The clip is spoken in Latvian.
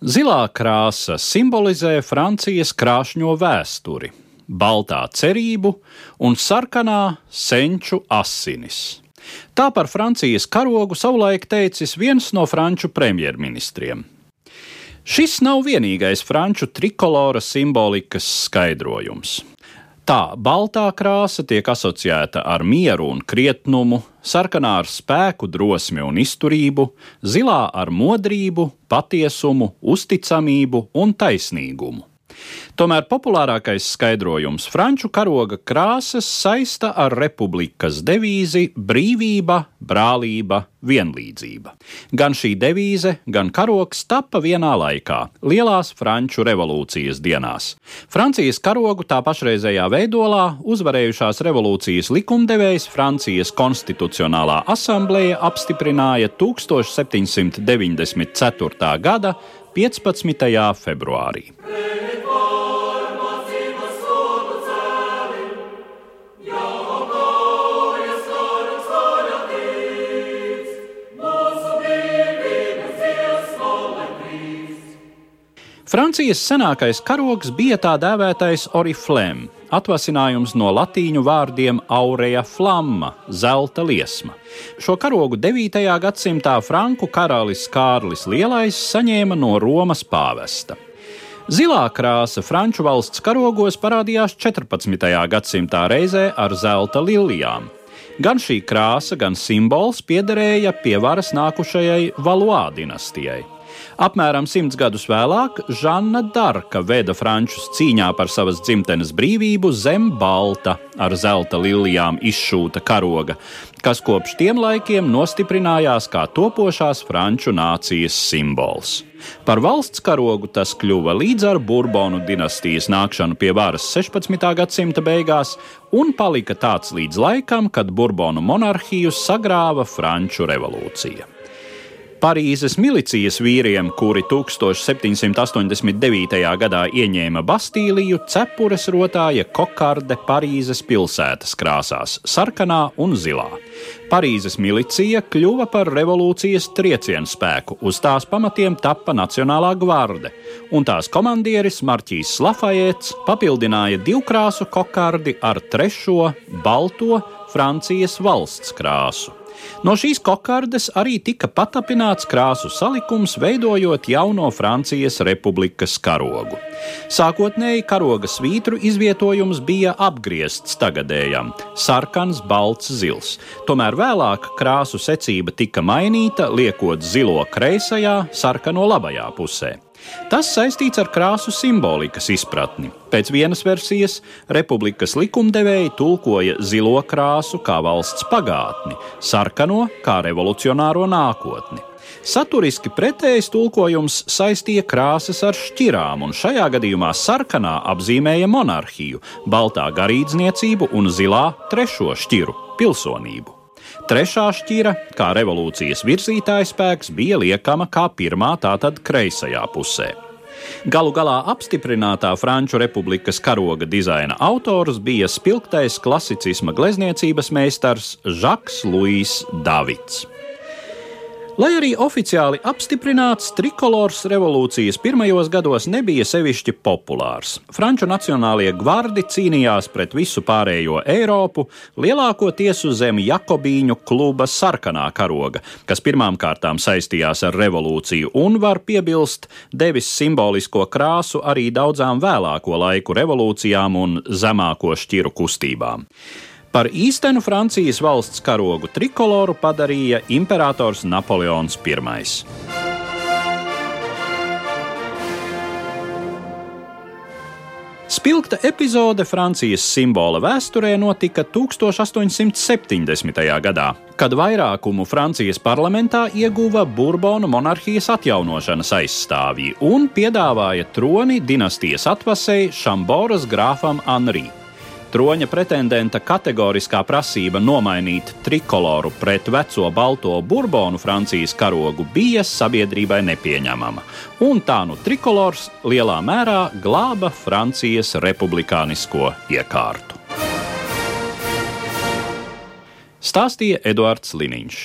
Zilā krāsa simbolizē Francijas krāšņo vēsturi, baltā cerību un sarkanā senču asinis. Tā par Francijas karogu savulaik teicis viens no franču premjerministriem. Šis nav vienīgais franču trikolora simbolikas skaidrojums. Tā baltā krāsa tiek asociēta ar mieru un krietnumu, sarkanā ar spēku, drosmi un izturību, zilā ar modrību, patiesumu, uzticamību un taisnīgumu. Tomēr populārākais skaidrojums franču karoga krāsas saista ar republikas devīzi brīvība, brālība, vienlīdzība. Gan šī devīze, gan karogs tappa vienā laikā, lielās franču revolūcijas dienās. Francijas karogu tā pašreizējā veidolā uzvarējušās revolūcijas likumdevējs Francijas konstitucionālā asambleja apstiprināja 1794. gada 15. februārī. Francijas senākais karogs bija tā dēvētais oriflēm, atvasinājums no latīņu vārdiem aureja flamma, zelta liesma. Šo karogu 9. gadsimtā franku karalis Kārlis Lielais saņēma no Romas pāvesta. Zilā krāsa franču valsts karogos parādījās 14. gadsimtā reizē ar zelta lilijām. Gan šī krāsa, gan simbols piederēja pie varas nākušajai Valois dinastijai. Apmēram simts gadus vēlāk Žanna Darka veda frančus cīņā par savas dzimtenes brīvību zem balta ar zelta lilijām izšūta karoga, kas kopš tiem laikiem nostiprinājās kā topošās franču nācijas simbols. Par valsts karogu tas kļuva līdz ar Burbonu dinastijas nākšanu pie varas 16. gadsimta beigās un palika tāds līdz laikam, kad Burbonu monarhiju sagrāva Franču revolūcija. Parīzes milicijas vīriem, kuri 1789. gadā ieņēma Bastīliju, cepures rotāja kokarde Parīzes pilsētas krāsās - sarkanā un zilā. Parīzes milicija kļuva par revolūcijas triecienu spēku, uz tās pamatiem tappa Nacionālā gvarde, un tās komandieris Marķīs Lafayets papildināja divkrāsu kokardi ar trešo, balto Francijas valsts krāsu. No šīs kokardes arī tika patapināts krāsu salikums, veidojot jauno Francijas republikas karogu. Sākotnēji karoga svītru izvietojums bija apgriezts tagadējam - sarkans, balts, zils. Tomēr vēlāk krāsu secība tika mainīta, liekot zilo kreisajā, sarkano labajā pusē. Tas saistīts ar krāsu simbolikas izpratni. Pēc vienas versijas republikas likumdevēji tulkoja zilo krāsu kā valsts pagātni, sarkano kā revolucionāro nākotni. Saturiski pretējs tulkojums saistīja krāsas ar šķirām, un šajā gadījumā sarkanā apzīmēja monarhiju, baltā garīdzniecību un zilā trešo šķiru - pilsonību. Trešā šķira, kā revolūcijas virzītājs spēks, bija liekama kā pirmā, tātad kreisajā pusē. Galu galā apstiprinātā Franču republikas karoga dizaina autors bija spilgtais klasicisma glezniecības meistars Žaks Luis Davids. Lai arī oficiāli apstiprināts, trikolors revolūcijas pirmajos gados nebija sevišķi populārs. Franču nacionālie gvardi cīnījās pret visu pārējo Eiropu, lielākoties uz zem Jakobīņu kluba sarkanā karoga, kas pirmām kārtām saistījās ar revolūciju un, var piebilst, devis simbolisko krāsu arī daudzām vēlāko laiku revolūcijām un zemāko šķiru kustībām. Par īstenu Francijas valsts karogu trikoloru padarīja imperators Napoleons I. Spilgta epizode Francijas simbola vēsturē notika 1870. gadā, kad vairākumu Francijas parlamentā ieguva Bourbonu monarhijas atjaunošanas aizstāvji un piedāvāja troni dinastijas atvasēji Šamboras grāfam Anrī. Troņa pretendenta kategoriskā prasība nomainīt trikoloru pret veco balto burbonu Francijas karogu bija sabiedrībai nepieņemama, un tā nu trikolors lielā mērā glāba Francijas republikānisko iekārtu. Stāstīja Eduards Liniņš.